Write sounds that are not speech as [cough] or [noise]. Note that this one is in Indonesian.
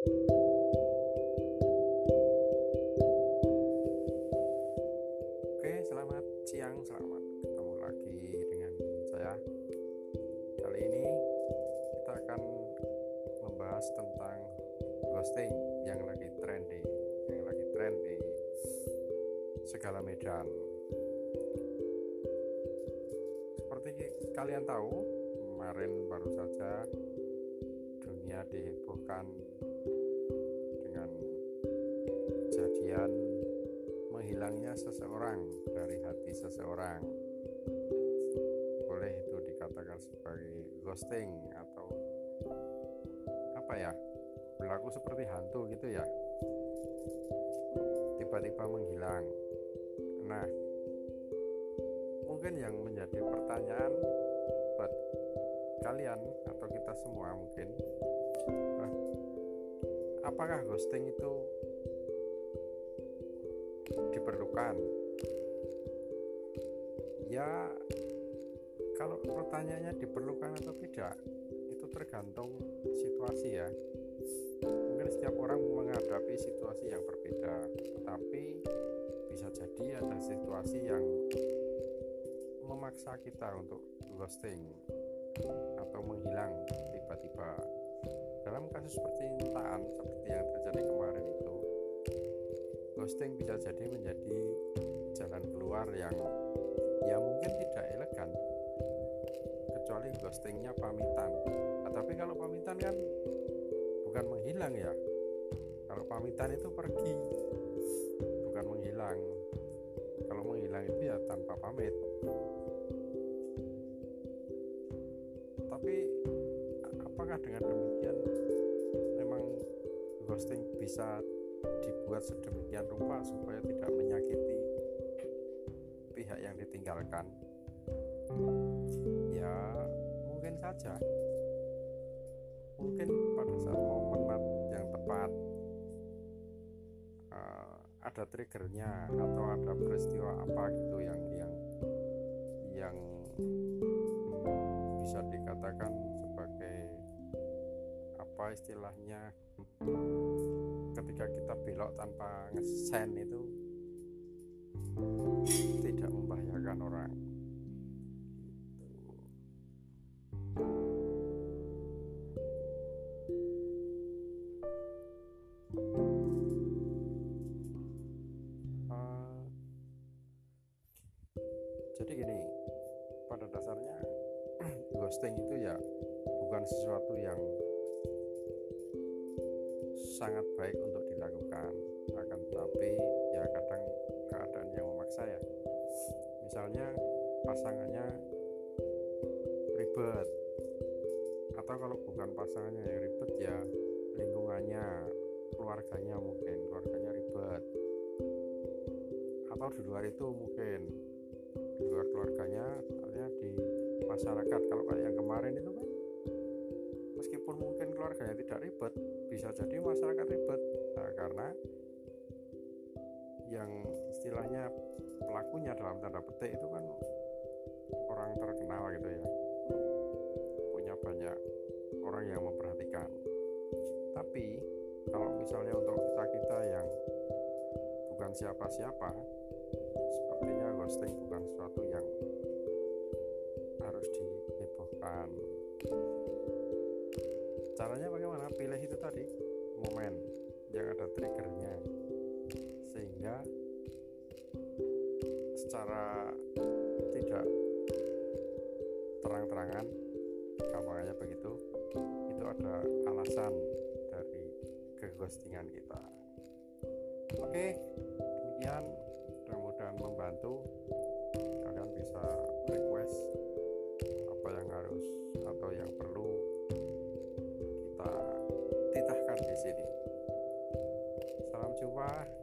Oke, selamat siang, selamat ketemu lagi dengan saya. Kali ini kita akan membahas tentang ghosting yang lagi trending, yang lagi tren di segala medan. Seperti kalian tahu, kemarin baru saja dihebohkan dengan kejadian menghilangnya seseorang dari hati seseorang. Boleh itu dikatakan sebagai ghosting atau apa ya berlaku seperti hantu gitu ya. Tiba-tiba menghilang. Nah mungkin yang menjadi pertanyaan buat kalian atau kita semua mungkin apakah ghosting itu diperlukan? Ya kalau pertanyaannya diperlukan atau tidak itu tergantung situasi ya. Mungkin setiap orang menghadapi situasi yang berbeda tetapi bisa jadi ada situasi yang memaksa kita untuk ghosting atau menghilang tiba-tiba dalam kasus percintaan seperti yang terjadi kemarin itu ghosting bisa jadi menjadi jalan keluar yang ya mungkin tidak elegan. Kecuali ghostingnya pamitan. Nah, tapi kalau pamitan kan bukan menghilang ya. Kalau pamitan itu pergi bukan menghilang. Kalau menghilang itu ya tanpa pamit. Tapi apakah dengan demikian ghosting bisa dibuat sedemikian rupa supaya tidak menyakiti pihak yang ditinggalkan. Ya mungkin saja. Mungkin pada saat momen yang tepat uh, ada triggernya atau ada peristiwa apa gitu yang yang yang istilahnya ketika kita belok tanpa ngesen itu tidak membahayakan orang. Uh, jadi gini pada dasarnya [clears throat] ghosting itu ya bukan sesuatu yang sangat baik untuk dilakukan. Akan tetapi ya kadang keadaan yang memaksa ya. Misalnya pasangannya ribet. Atau kalau bukan pasangannya yang ribet ya lingkungannya keluarganya mungkin keluarganya ribet. Atau di luar itu mungkin. Di luar keluarganya misalnya di masyarakat. Kalau kayak yang kemarin itu kan meskipun mungkin keluarganya tidak ribet bisa jadi masyarakat ribet. Nah, karena yang istilahnya pelakunya dalam tanda petik itu kan orang terkenal gitu ya. Punya banyak orang yang memperhatikan. Tapi kalau misalnya untuk kita kita yang bukan siapa-siapa sepertinya ghosting bukan sesuatu yang harus dihebohkan caranya bagaimana? Pilih itu tadi momen yang ada triggernya. Sehingga secara tidak terang-terangan gampangnya begitu itu ada alasan dari keghostingan kita. Oke demikian. Mudah-mudahan membantu. Kalian bisa request apa yang harus atau yang perlu kita titahkan